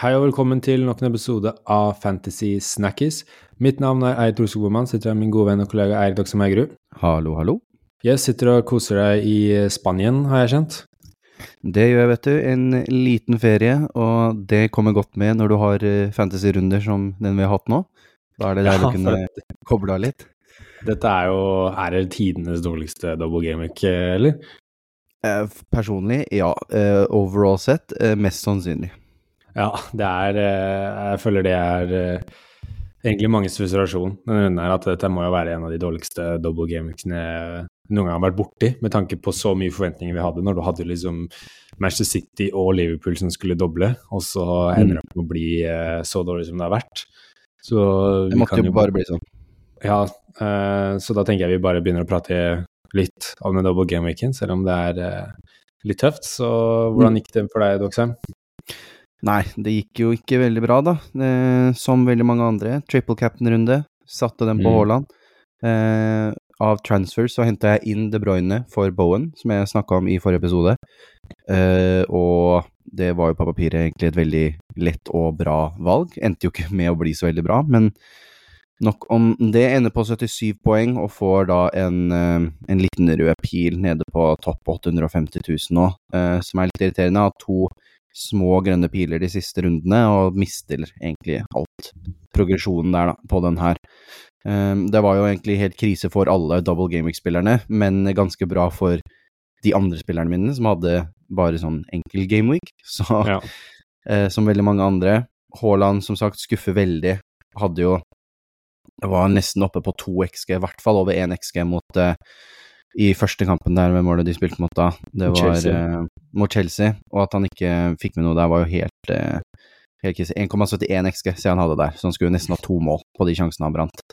Hei og velkommen til nok en episode av Fantasy Snackies. Mitt navn er Eid Olseboman, sitter her med min gode venn og kollega Eirik Dokse Eigerud. Hallo, hallo. Jeg sitter og koser deg i Spanien, har jeg kjent. Det gjør jeg, vet du. En liten ferie, og det kommer godt med når du har eh, fantasy-runder som den vi har hatt nå. Da er det der Ja, du kunne koble av litt. Dette er jo Er det tidenes dårligste double week, eller? Eh, Personlig, ja. Eh, Overall sett, eh, mest sannsynlig. Ja, det er eh, Jeg føler det er eh, egentlig manges frustrasjon denne runden her, at dette må jo være en av de dårligste double game weeksene jeg noen gang har vært borti, med tanke på så mye forventninger vi hadde når du hadde liksom Manchester City og Liverpool som skulle doble, og så ender det opp med å bli eh, så dårlig som det har vært. Så Det vi måtte kan jo bare bli sånn. Ja, så da tenker jeg vi bare begynner å prate litt om den double game-weekend, selv om det er litt tøft. Så hvordan gikk det for deg, Doxheim? Nei, det gikk jo ikke veldig bra, da. Eh, som veldig mange andre. Triple cap'n-runde. Satte den på Mm. Haaland. Eh, av transfer så henta jeg inn De Bruyne for Bowen, som jeg snakka om i forrige episode. Eh, og det var jo på papiret egentlig et veldig lett og bra valg. Endte jo ikke med å bli så veldig bra, men nok om det. Ender på 77 poeng og får da en, eh, en liten rød pil nede på topp 850 000 nå, eh, som er litt irriterende. Har to små grønne piler de siste rundene, og mister egentlig alt. Progresjonen der, da, på den her. Um, det var jo egentlig helt krise for alle double gameweek-spillerne, men ganske bra for de andre spillerne mine, som hadde bare sånn enkel gameweek. Så Ja. eh, som veldig mange andre. Haaland, som sagt, skuffer veldig. Hadde jo Var nesten oppe på to XG, i hvert fall over én XG mot eh, i første kampen der, hvem var det de spilte mot da? Det var Chelsea. eh, mot Chelsea, og at han ikke fikk med noe der, var jo helt, eh, helt krise. 1,71 XG siden han hadde der, så han skulle nesten ha to mål på de sjansene han brant.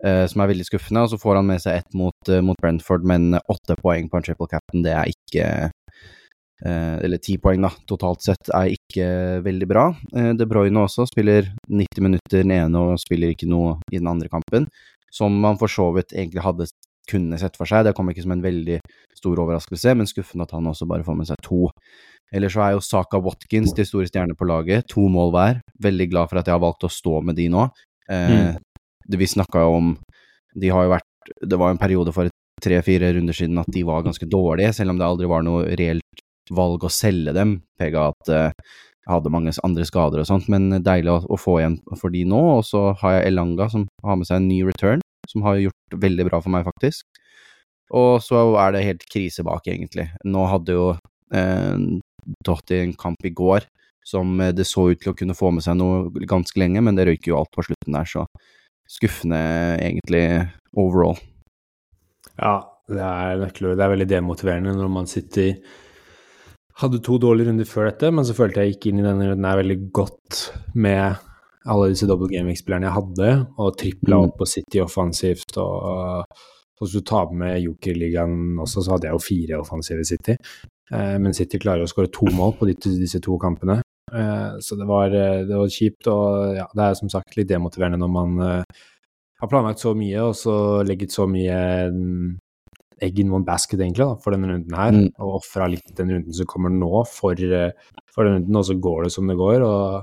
Uh, som er veldig skuffende, og så får han med seg ett mot, uh, mot Brentford, men åtte poeng på en triple captain, det er ikke uh, Eller ti poeng, da, totalt sett, er ikke veldig bra. De Bruyne også spiller 90 minutter den ene og spiller ikke noe i den andre kampen, som man for så vidt egentlig hadde kunne sett for seg. Det kom ikke som en veldig stor overraskelse, men skuffende at han også bare får med seg to. Ellers så er jo Saka Watkins de store stjernene på laget, to mål hver. Veldig glad for at jeg har valgt å stå med de nå. Eh, det Vi snakka jo om De har jo vært Det var en periode for tre-fire runder siden at de var ganske dårlige, selv om det aldri var noe reelt valg å selge dem. Pega at eh, jeg hadde mange andre skader og sånt, men deilig å, å få igjen for de nå. Og så har jeg Elanga som har med seg en ny return, som har gjort veldig bra for meg, faktisk. Og så er det helt krise bak, egentlig. Nå hadde jo eh, Totti en kamp i går som eh, det så ut til å kunne få med seg noe ganske lenge, men det røyker jo alt på slutten der, så skuffende egentlig overall. Ja, det er, det er veldig demotiverende når man sitter Hadde to dårlige runder før dette, men så følte jeg gikk inn i denne runden her veldig godt med alle disse double game week-spillerne jeg hadde, og tripla Mm. opp på City offensivt. Og, og hvis du tar med Joker-ligaen også, så hadde jeg jo fire offensive City. Eh, men City klarer å skåre to mål på de, disse to kampene. Eh, så det var, eh, det var kjipt, og ja, det er som sagt litt demotiverende når man eh, har planlagt så mye, og så legget så mye mm, egg in one basket, egentlig, da, for denne runden her, Mm. og ofra litt den runden som kommer nå, for, for den runden, og så går det som det går. og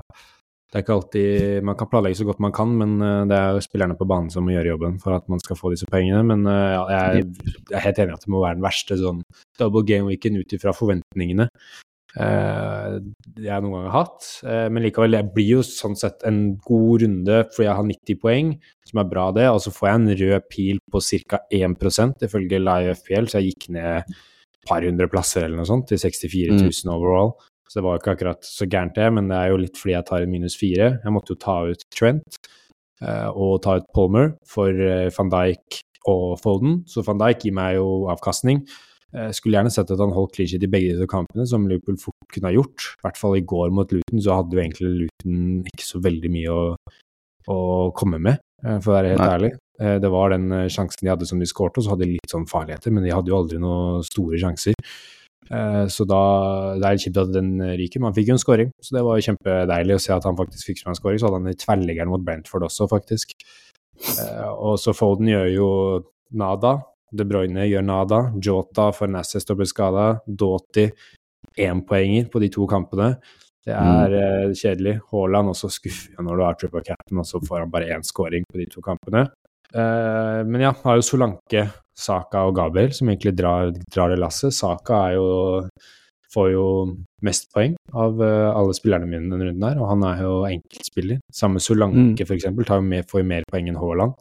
det er ikke alltid Man kan planlegge så godt man kan, men eh, det er jo spillerne på banen som må gjøre jobben for at man skal få disse poengene. Men eh, ja, jeg, er helt enig i at det må være den verste sånn double game weeken ut ifra forventningene eh, jeg noen gang har hatt. Eh, men likevel, jeg blir jo sånn sett en god runde fordi jeg har 90 poeng, som er bra det. Og så får jeg en rød pil på ca. 1% ifølge Live FPL, så jeg gikk ned et par hundre plasser eller noe sånt, til 64 000 overall. Så det var ikke akkurat så gærent, det, men det er jo litt fordi jeg tar en minus fire. Jeg måtte jo ta ut Trent uh, og ta ut Palmer for uh, van Dijk og Foden, så van Dijk gir meg jo avkastning. Jeg skulle gjerne sett at han holdt clean sheet i begge disse kampene, som Liverpool fort kunne ha gjort. I hvert fall i går mot Luton, så hadde jo egentlig Luton ikke så veldig mye å, å komme med, eh, for å være helt Nei. ærlig. Eh, Det var den eh, sjansen de hadde som de skårte, og så hadde de litt sånn farligheter, men de hadde jo aldri noen store sjanser. Eh, Så da det er kjipt at den ryker. han fikk jo en scoring, så det var jo kjempedeilig å se at han faktisk fikk seg en scoring. Så hadde han i tverrleggeren mot Brentford også, faktisk. Eh, Og så Foden gjør jo nada. De Bruyne gjør nada. Jota for og blir skada. Doughty énpoenger på de to kampene. Det er mm. kjedelig. Haaland også skuffer når du har triple cap'n, og så får han bare én scoring på de to kampene. Men ja, har jo Solanke, Saka og Gabriel som egentlig drar, drar det lasset. Saka er jo får jo mest poeng av uh, alle spillerne mine denne runden her, og han er jo enkeltspiller. Samme Solanke, mm. mer, får jo mer poeng enn Haaland.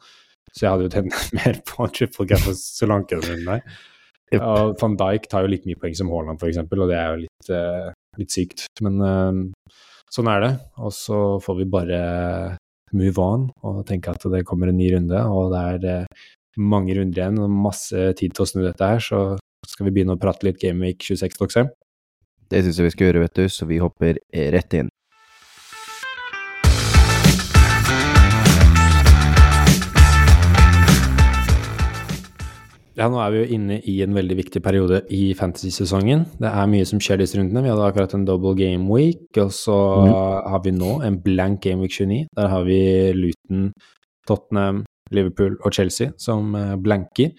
Så jeg hadde jo tjent mer på triple cap for Solanke denne runden her. Yep. Og Van Dijk tar jo like mye poeng som Haaland, f.eks., og det er jo litt, uh, litt sykt. Men uh, sånn er det. Og så får vi bare move on og tenke at det kommer en ny runde, og det er uh, mange runder igjen og masse tid til å snu dette her, så skal vi begynne å prate litt Game Week 26, Doxheim? Det syns jeg vi skal gjøre, vet du, så vi hopper rett inn. Ja, nå er vi jo inne i en veldig viktig periode i fantasy-sesongen. Det er mye som skjer disse rundene. Vi hadde akkurat en double game week, og så mm. har vi nå en blank game week 29. Der har vi Luton, Tottenham, Liverpool og Chelsea som eh, blanker.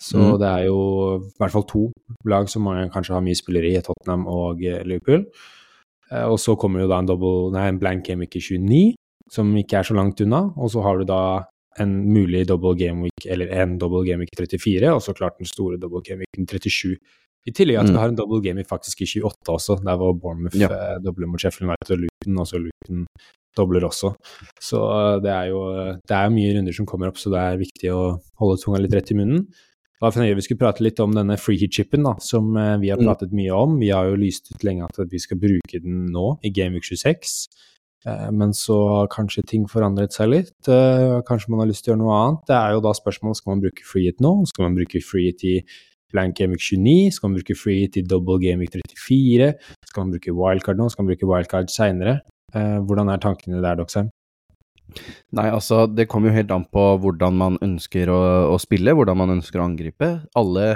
Så mm. det er jo i hvert fall to lag som man kanskje har mye spillere i, Tottenham og eh, Liverpool. Eh, og så kommer jo da en, double, nei, en blank game week i 29, som ikke er så langt unna. Og så har du da en mulig double game week, eller en double game week 34, og så klart den store double game week 37. I tillegg at mm. vi har en double game week faktisk i 28 også, der var Bournemouth ja. dobler mot Sheffield United og Luton, og så Luton dobler også. Så uh, det er jo det er mye runder som kommer opp, så det er viktig å holde tunga litt rett i munnen. Da vi skulle prate litt om denne freehit-chipen som uh, vi har mm. pratet mye om. Vi har jo lyst ut lenge at vi skal bruke den nå, i Game Week 26. Eh, men så har kanskje ting forandret seg litt. Eh, kanskje man har lyst til å gjøre noe annet. Det er jo da spørsmålet skal man bruke freehit nå. Skal man bruke freehit i blank gameweek 29? Skal man bruke freehit i double gameweek 34? Skal man bruke wildcard nå? Skal man bruke wildcard seinere? Eh, hvordan er tankene der, Doxheim? Nei, altså, det kommer jo helt an på hvordan man ønsker å, å spille, hvordan man ønsker å angripe. Alle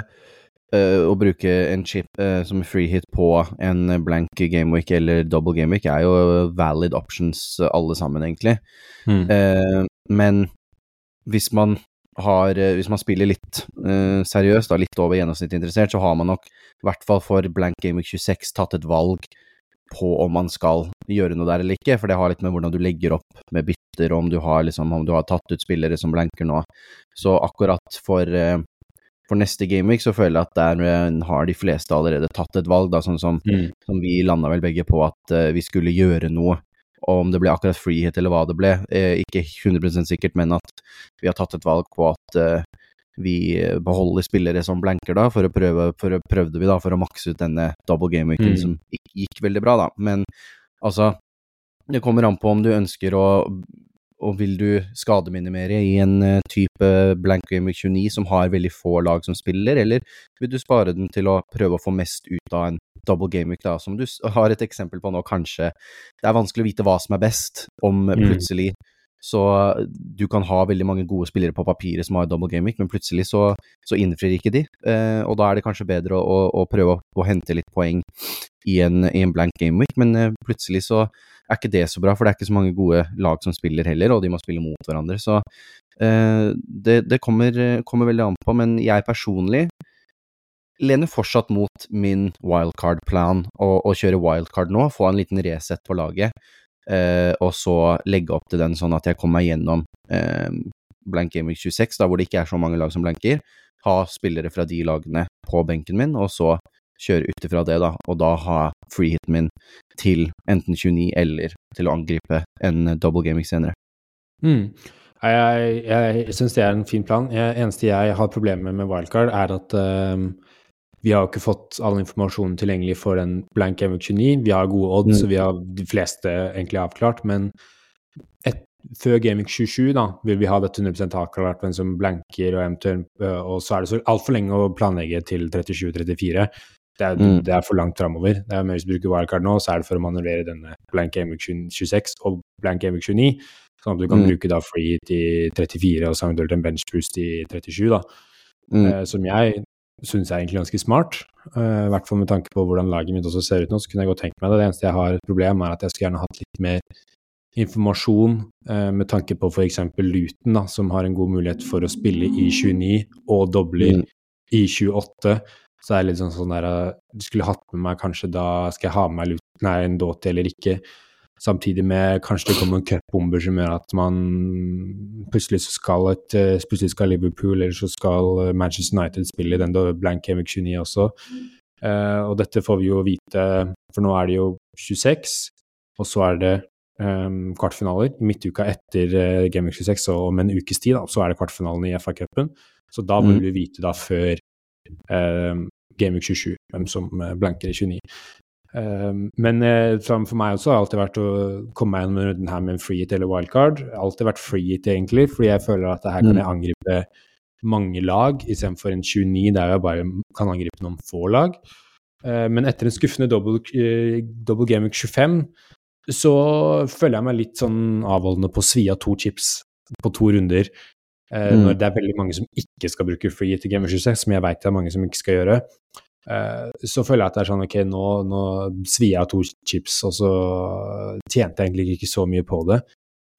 øh, å bruke en chip øh, som free hit på en blank gameweek eller double gameweek er jo valid options uh, alle sammen, egentlig. Mm. men hvis man har Hvis man spiller litt seriøst, da, litt over gjennomsnittet interessert, så har man nok, i hvert fall for blank gameweek 26, tatt et valg på om man skal gjøre noe der eller ikke, for det har litt med hvordan du legger opp med bytter, og om du har, liksom, om du har tatt ut spillere som blanker nå. Så akkurat for for neste gameweek så føler jeg at der eh, har de fleste allerede tatt et valg, da, sånn som, mm. som vi landa vel begge på at uh, vi skulle gjøre noe. Og om det ble akkurat frihet eller hva det ble, eh, ikke 100 sikkert, men at vi har tatt et valg på at vi beholder spillere som blanker, da, for å prøve, for å, prøvde vi da for å makse ut denne double gameweeken mm. som gikk, gikk veldig bra, da. Men altså, det kommer an på om du ønsker å og vil du skademinimere i en uh, type blank game 29 som har veldig få lag som spiller, eller vil du spare den til å prøve å få mest ut av en double game week, da, som du har et eksempel på nå, kanskje. Det er vanskelig å vite hva som er best, om mm. Så du kan ha veldig mange gode spillere på papiret som har double game men plutselig så, så innfrir ikke de, eh, og da er det kanskje bedre å, å, å prøve å, å, hente litt poeng i en, i en blank game week, men eh, plutselig så er ikke det så bra, for det er ikke så mange gode lag som spiller heller, og de må spille mot hverandre. Så eh, det, det kommer, kommer, veldig an på, men jeg personlig lener fortsatt mot min wildcard-plan å kjøre wildcard nå, få en liten reset på laget, eh, og så legge opp til den sånn at jeg kommer meg gjennom eh, blank gaming 26, da hvor det ikke er så mange lag som blanker, ha spillere fra de lagene på benken min, og så kjøre ut ifra det, da, og da ha freehiten min til enten 29 eller til å angripe en double gaming senere. Mm. Jeg, jeg, jeg syns det er en fin plan. Det eneste jeg har problemer med wildcard, er at um, vi har ikke fått all informasjonen tilgjengelig for en blank Gaming 29. Vi har gode odds, mm. og vi har de fleste egentlig avklart, men et, før Gaming 27 da, vil vi ha dette 100% avklart, hvem som blanker, og eventuelt, og så er det så altfor lenge å planlegge til 37-34. Det er, mm. det er, for langt framover. Hvis du bruker wildcard nå, så er det for å manøvrere denne blank game 26 og blank game 29, sånn at du kan mm. bruke da free til 34 og eventuelt en bench boost i 37, da. Mm. Uh, som jeg syns er egentlig ganske smart. Uh, I hvert fall med tanke på hvordan laget mitt også ser ut nå, så kunne jeg godt tenkt meg det. Det eneste jeg har et problem, er at jeg skulle gjerne hatt litt mer informasjon uh, med tanke på f.eks. Luton, da, som har en god mulighet for å spille i 29 og dobler mm. i 28 Så det er litt sånn sånn der eh, Du skulle hatt med meg kanskje da Skal jeg ha med meg Lut- nei, en Doughty eller ikke? Samtidig med kanskje det kommer cupbomber som gjør at man plutselig skal et eh, plutselig skal Liverpool eller så skal eh, Manchester United spille i den blank Gameweek 29 også. Uh, og dette får vi jo vite, for nå er det jo 26, og så er det um, kvartfinaler midtuka etter uh, Gameweek 26, og om en ukes tid da, så er det kvartfinalen i FA-cupen. Så da vil Mm. vi vite da før uh, Gameweek 27 hvem som blanker i 29. Um, men eh, for meg også har det alltid vært å komme meg gjennom runden her med en free hit eller wildcard. Alltid vært free hit, egentlig, fordi jeg føler at her kan Mm. jeg angripe mange lag istedenfor en 29 der jeg bare kan angripe noen få lag. Eh, men etter en skuffende double, eh, double game week 25 så føler jeg meg litt sånn avholdende på å svi av to chips på to runder. Mm. Når det er veldig mange som ikke skal bruke free i game week 26, som jeg vet det er mange som ikke skal gjøre. Eh, så føler jeg at det er sånn ok, nå, nå svir jeg av to chips, og så tjente jeg egentlig ikke så mye på det.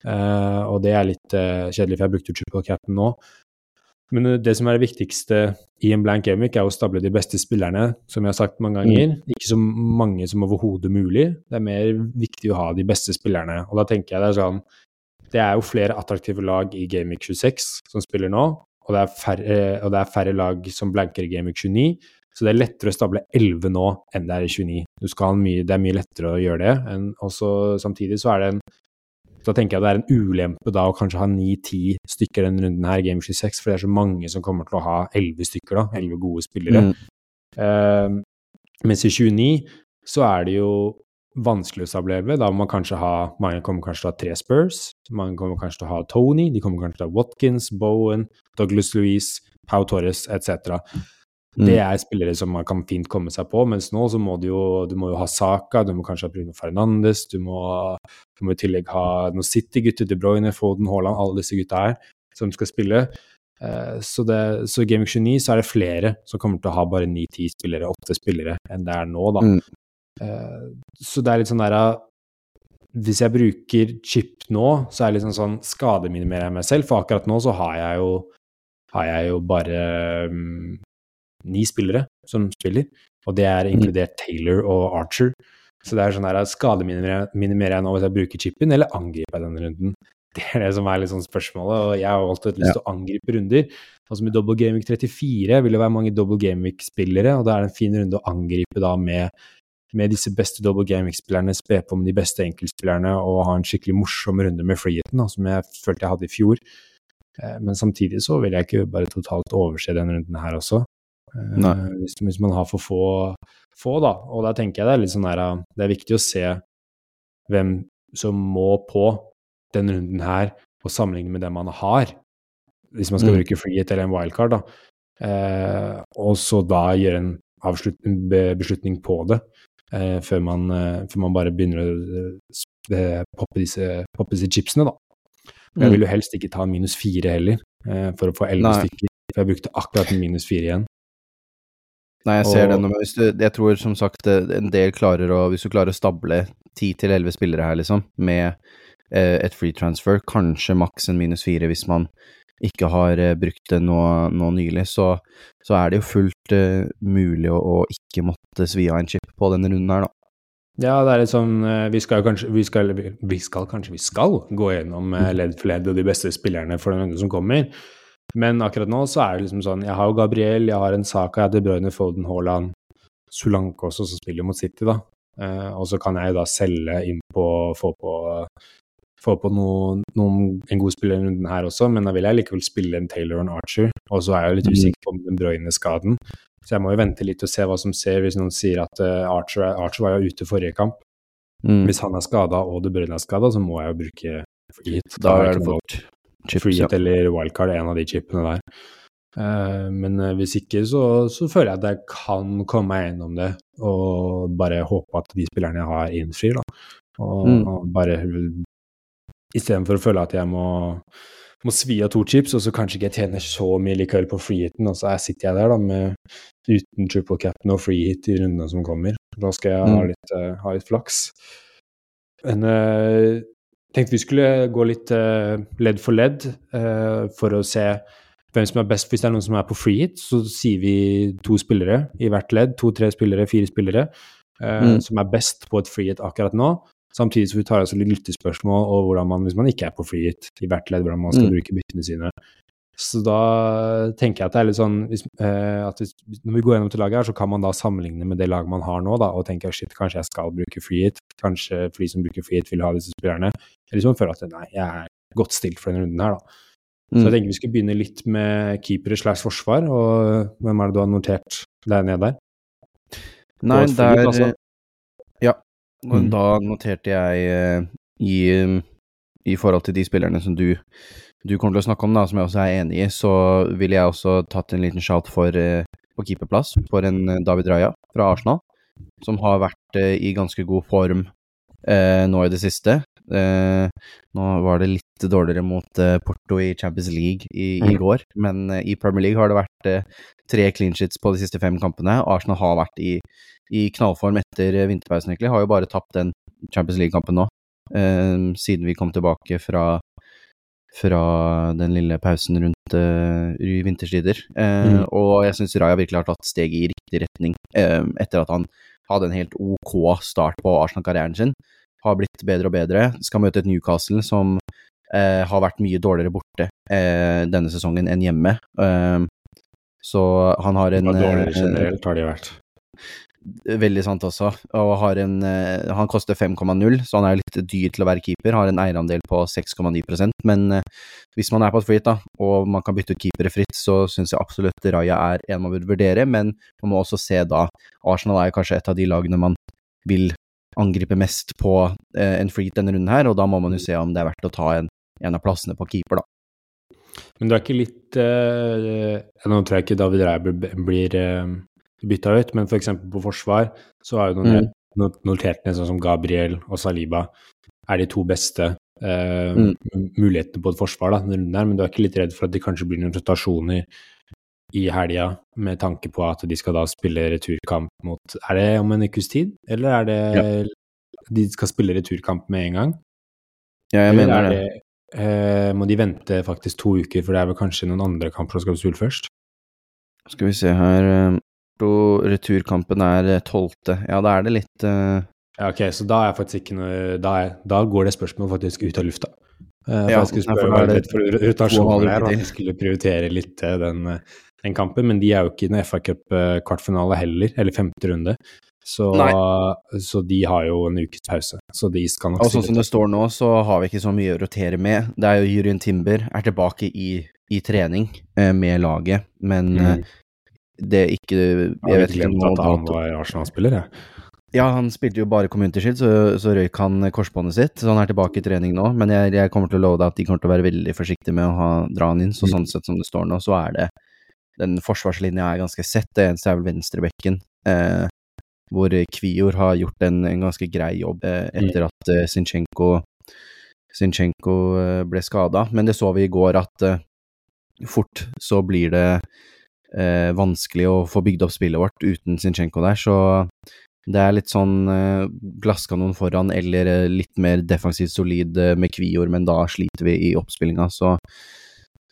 Uh, og det er litt uh, kjedelig, for jeg brukte jo triple cap'n nå. Men det som er det viktigste i en blank gameweek, er å stable de beste spillerne, som jeg har sagt mange ganger. Ikke så mange som overhodet mulig. Det er mer viktig å ha de beste spillerne. Og da tenker jeg det er sånn Det er jo flere attraktive lag i Gameweek 26 som spiller nå, og det er færre, det er færre lag som blanker i Gameweek 29. Så det er lettere å stable 11 nå enn det er i 29. Du skal ha mye, det er mye lettere å gjøre det. enn- også, samtidig så er det en da tenker jeg det er en ulempe da å kanskje ha 9-10 stykker denne runden her, Game 26, for det er så mange som kommer til å ha 11 stykker, da. 11 gode spillere. Mm. Uh, mens i 29 så er det jo vanskelig å stable 11. Da må man kanskje ha Mange kommer kanskje til å ha tre Spurs. Mange kommer kanskje til å ha Tony. De kommer kanskje til å ha Watkins, Bowen, Douglas Louise, Pau Torres etc. Mm. Det er spillere som man kan fint komme seg på, mens nå så må du jo, du må jo ha Saka, du må kanskje ha Bruno Fernandes, du må, du må i tillegg ha noen City-gutter, De Bruyne, Foden, Haaland, alle disse gutta her som skal spille. Eh, Så, det, så Game Week 29 så er det flere som kommer til å ha bare 9-10 spillere, 8 spillere, enn det er nå, da. Mm. Eh, Så det er litt sånn der eh, Hvis jeg bruker chip nå, så er det litt sånn sånn skademinimerer jeg meg selv, for akkurat nå så har jeg jo, har jeg jo bare mm, ni spillere som spiller, og det er inkludert Taylor og Archer. Så det er sånn her, skademinimerer jeg nå hvis jeg bruker chipen, eller angriper jeg denne runden? Det er det som er litt sånn spørsmålet, og jeg har alltid lyst til å angripe runder. Altså med double game week 34 vil det være mange double game week-spillere, og da er det en fin runde å angripe da med, med disse beste double game week-spillerne, spe på med de beste enkeltspillerne og ha en skikkelig morsom runde med freeheaten, som jeg følte jeg hadde i fjor. Eh, Men samtidig så vil jeg ikke bare totalt overse denne runden her også. Eh, Hvis, hvis man har for få, få, da. Og da tenker jeg det er litt sånn der eh, Det er viktig å se hvem som må på denne runden her, og sammenligne med det man har. Hvis man skal Mm. bruke freehit eller en wildcard, da. Eh, og så da gjøre en beslutning på det, eh, før, man, eh, før man bare begynner å eh, eh, poppe disse, poppe disse chipsene, da. Jeg Mm. vil jo helst ikke ta minus fire heller, for å få elleve stykker. For jeg brukte akkurat minus fire igjen. Nei, jeg ser Og- den, men hvis du, jeg tror som sagt eh, en del klarer å Hvis du klarer å stable 10-11 spillere her, liksom, med eh, et free transfer, kanskje maks en minus fire hvis man ikke har eh, brukt det nå, nå nylig, så, så er det jo fullt eh, mulig å, å ikke måtte svi av en chip på denne runden her, da. Ja, det er litt sånn eh, Vi skal kanskje Vi skal, vi skal kanskje Vi skal gå gjennom eh, ledd for ledd og de beste spillerne for den runden som kommer. Men akkurat nå så er det liksom sånn Jeg har jo Gabriel, jeg har en Saka, jeg har De Bruyne, Foden, Haaland, Solanke også, som spiller mot City, da. Eh, og så kan jeg jo da selge inn på Få på få på noen, noen, en god spiller i runden her også, men da vil jeg likevel spille en Taylor og en Archer. Og så er jeg jo litt Mm. usikker på den Bruyne-skaden. Så jeg må jo vente litt og se hva som skjer hvis noen sier at uh, Archer, er- Archer var jo ute forrige kamp. Mm. Hvis han er skada og De Bruyne er skada, så må jeg jo bruke. Da er det fort chips, free ja. eller wildcard, en av de chipene der. Eh, men eh, hvis ikke, så, så føler jeg at jeg kan komme meg gjennom det og bare håpe at de spillerne jeg har, innfrir, da. Og, Mm. og bare Istedenfor å føle at jeg må, må svi av to chips, og så kanskje ikke jeg tjener så mye likevel på freehiten, og så er- sitter jeg der da med uten triple cap'n og freehit i rundene som kommer. Da skal jeg ha Mm. litt, eh, ha litt flaks. Men uh, tenkte vi skulle gå litt eh, ledd for ledd eh, for å se hvem som er best. Hvis det er noen som er på free hit, så sier vi to spillere i hvert ledd. To-tre spillere, fire spillere. Eh, Mm. Som er best på et free hit akkurat nå. Samtidig så vi tar altså litt lyttespørsmål og hvordan man, hvis man ikke er på free hit i hvert ledd, hvordan man skal Mm. bruke byttene sine. Så da tenker jeg at det er litt sånn hvis, eh, at hvis, Når vi går gjennom til laget her, så kan man da sammenligne med det laget man har nå, da, og tenke shit, kanskje jeg skal bruke free hit. Kanskje for de som bruker free hit, vil ha disse spillerne. Eller liksom føler at nei, jeg er godt stilt for denne runden her, da. Så Mm. jeg tenker vi skulle begynne litt med keepere slash forsvar, og hvem er det du har notert der nede der? Nei, der altså. Ja. Og Mm. Da noterte jeg eh, i, i forhold til de spillerne som du, du kommer til å snakke om, da, som jeg også er enig i, så ville jeg også tatt en liten shout for eh, på keeperplass for en eh, David Raja fra Arsenal, som har vært eh, i ganske god form eh, nå i det siste. Eh, nå var det litt dårligere mot eh, Porto i Champions League i, i Mm. går, men eh, i Premier League har det vært eh, tre clean sheets på de siste fem kampene. Arsenal har vært i, i knallform etter eh, vinterpausen, egentlig. Har jo bare tapt den Champions League-kampen nå, eh, siden vi kom tilbake fra, fra den lille pausen rundt uh, i vinterstider. Uh, Mm. Og jeg syns Raja virkelig har tatt steg i riktig retning uh, etter at han hadde en helt ok start på Arsenal-karrieren sin. Har blitt bedre og bedre. Skal møte et Newcastle som har vært mye dårligere borte denne sesongen enn hjemme. Så han har en dårligere generelt har de vært. Veldig sant også. Og har en, eh, han koster 5,0, så han er litt dyr til å være keeper. Har en eierandel på 6,9% men eh, hvis man er på et free da, og man kan bytte ut keepere fritt, så syns jeg absolutt Raja er en man burde vurdere, men man må også se da Arsenal er kanskje et av de lagene man vil angripe mest på eh, en free denne runden her, og da må man jo se om det er verdt å ta en, en av plassene på keeper, da. Men du er ikke litt eh, Nå tror jeg ikke David Reiber blir eh, bytta ut, men f.eks. på forsvar så har jo noen Mm. notert ned sånn som Gabriel og Saliba er de to beste eh, Mm. mulighetene på et forsvar da, denne runden her, men du er ikke litt redd for at det kanskje blir noen rotasjoner i helga med tanke på at de skal da spille returkamp mot Er det om en ukes tid, eller er det de skal spille returkamp med en gang? Ja, jeg Eller mener er det. det, eh, må de vente faktisk to uker, for det er vel kanskje noen andre kamper som skal spille først? Skal vi se her eh, og Returkampen er eh, 12. Ja, da er det litt uh... Ja, ok, så da er faktisk ikke noe Da, er, da går det spørsmålet faktisk ut av lufta. Uh, Ja, jeg skulle spørre det for rotasjonen til. at vi skulle prioritere litt eh, den, eh, den kampen, men de er jo ikke i noen FA Cup-kvartfinale heller, eller femte runde. Så, så de har jo en ukes pause. Så de skal nok Og sånn som det står nå, så har vi ikke så mye å rotere med. Det er jo Juryen Timber er tilbake i, i trening eh, med laget, men Mm. Det er ikke Jeg Jeg vet ikke om at han var Arsenal-spiller, jeg. Ja, han spilte jo bare Community Shield, så, så røyk han korsbåndet sitt, så han er tilbake i trening nå. Men jeg, jeg kommer til å love deg at de kommer til å være veldig forsiktige med å ha, dra han inn. Så Mm. sånn sett som det står nå, så er det Den forsvarslinja er ganske sett. Det eneste er vel venstrebekken, eh, hvor Kvior har gjort en, en ganske grei jobb eh, etter at eh, Sinchenko, Sinchenko eh, ble skada. Men det så vi i går at eh, fort så blir det eh, vanskelig å få bygd opp spillet vårt uten Zinchenko der, så det er litt sånn eh, glasskanon foran eller eh, litt mer defensivt solid eh, med Kvior, men da sliter vi i oppspillinga, så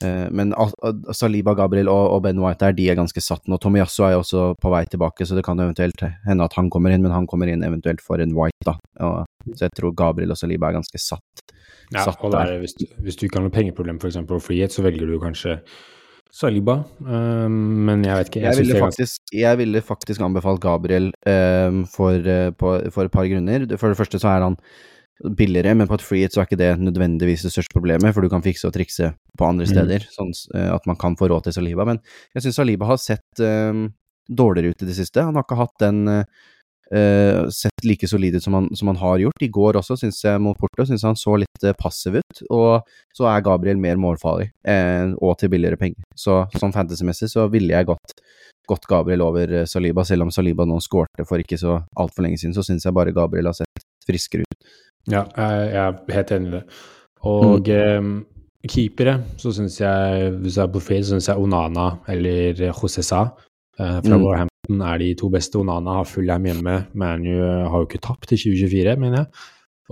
eh, Men Al- Al- Saliba, Gabriel og, og Ben White der, de er ganske satt nå. Tomiyasu er jo også på vei tilbake, så det kan eventuelt hende at han kommer inn, men han kommer inn eventuelt for en White, da. Og, så jeg tror Gabriel og Saliba er ganske satt. Ja, satt og der. er, hvis, du, hvis du ikke har noe pengeproblem f.eks. og frihet, så velger du kanskje Saliba, um, men jeg vet ikke. Jeg jeg, ville, faktisk, jeg ville faktisk anbefalt Gabriel eh, for, uh, på, for et par grunner. For det første så er han billigere, men på et free hit så er ikke det nødvendigvis det største problemet, for du kan fikse og trikse på andre Mm. steder, sånn uh, at man kan få råd til Saliba. Men jeg syns Saliba har sett eh, dårligere ut i det siste. Han har ikke hatt den eh, eh, sett like solid ut som han, som han har gjort. I går også, syns jeg, mot Porto, syns han så litt uh, passiv ut. Og så er Gabriel mer målfarlig, uh, og til billigere penger. Så sånn fantasymessig så ville jeg gått, gått Gabriel over Saliba, selv om Saliba nå skårte for ikke så altfor lenge siden, så syns jeg bare Gabriel har sett friskere ut. Ja, jeg, er helt enig i det. Og Mm. um, keepere, så syns jeg, hvis jeg er på feil, så syns jeg Onana eller Josesa Sa fra Mm. Warhampton er de to beste. Onana har full hjem hjemme. ManU har jo ikke tapt i 2024, mener jeg.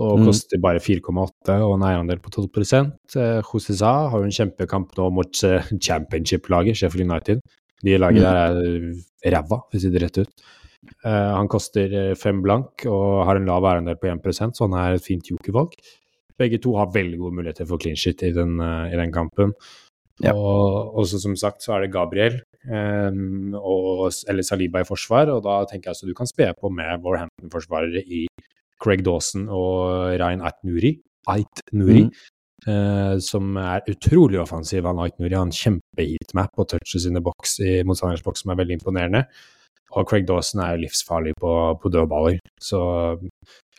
og Mm. koster bare 4,8 og en eierandel på 12 eh, Josesa har jo en kjempekamp nå mot eh, championship-laget, Sheffield United. De laget Mm. der er ræva, for å si det rett ut. Eh, han koster eh, fem blank og har en lav eierandel på 1% så han er et fint jokervalg. Begge to har veldig gode muligheter for clean shit i den, eh, i den kampen. Ja. Og også som sagt så er det Gabriel eh, og, eller Saliba i forsvar, og da tenker jeg at du kan spe på med Warhampton-forsvarere i Craig Dawson og Rein Aitnuri, Aitnuri Mm. Uh, som er utrolig offensiv. Han Aitnuri har en kjempeheatmap og touches sine boks i motstanders boks som er veldig imponerende. Og Craig Dawson er livsfarlig på, på dødballer. Så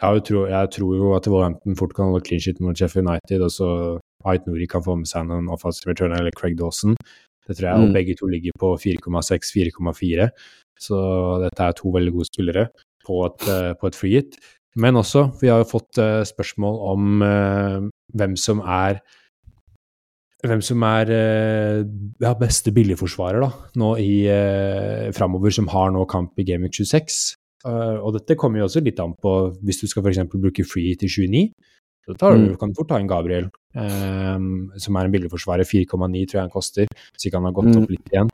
jeg, tror, jeg tror jo at Wolverhampton fort kan holde clean shit mot Sheffield United, og så Ait Nuri kan få med seg noen offensive returner, eller Craig Dawson. Det tror jeg, og Mm. begge to ligger på 4,6-4,4. Så dette er to veldig gode spillere på et, eh, på et free hit. Men også, vi har jo fått eh, spørsmål om uh, hvem som er hvem som er ja, beste billigforsvarer da, nå i eh, framover, som har nå kamp i Game 26. Eh, og dette kommer jo også litt an på hvis du skal f.eks. bruke free til 29. Så tar du, Mm. kan du fort ta en Gabriel, um, som er en billigforsvarer. 4,9 tror jeg han koster, så ikke han har gått Mm. opp litt igjen.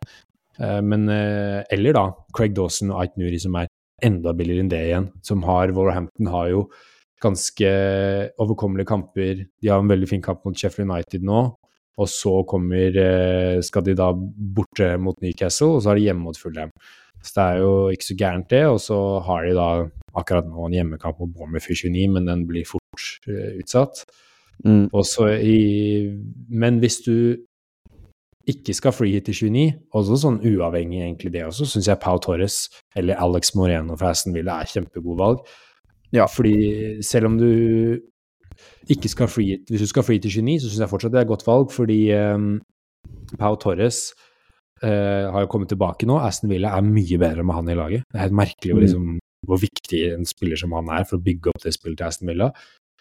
Uh, men, uh, eller da Craig Dawson og Ait Nuri, som er enda billigere enn det igjen. Som har Wolverhampton har jo ganske overkommelige kamper. De har en veldig fin kamp mot Sheffield United nå. Og så kommer, skal de da borte mot Newcastle, og så har de hjemme mot Fulham. Så det er jo ikke så gærent, det. Og så har de da akkurat nå en hjemmekamp mot Bournemouth i 29, men den blir fort eh, utsatt. Mm. Og så i, men hvis du ikke skal fly hit til 29, også sånn uavhengig egentlig det også, syns jeg Pau Torres eller Alex Moreno fra Aston Villa er kjempegode valg. Ja. Fordi selv om du ikke skal fly hit, hvis du skal fly til 29, så syns jeg fortsatt det er et godt valg, fordi um, Pau Torres eh, har jo kommet tilbake nå. Aston Villa er mye bedre med han i laget. Det er helt merkelig hvor, Mm. liksom, hvor viktig en spiller som han er for å bygge opp det spillet til Aston Villa.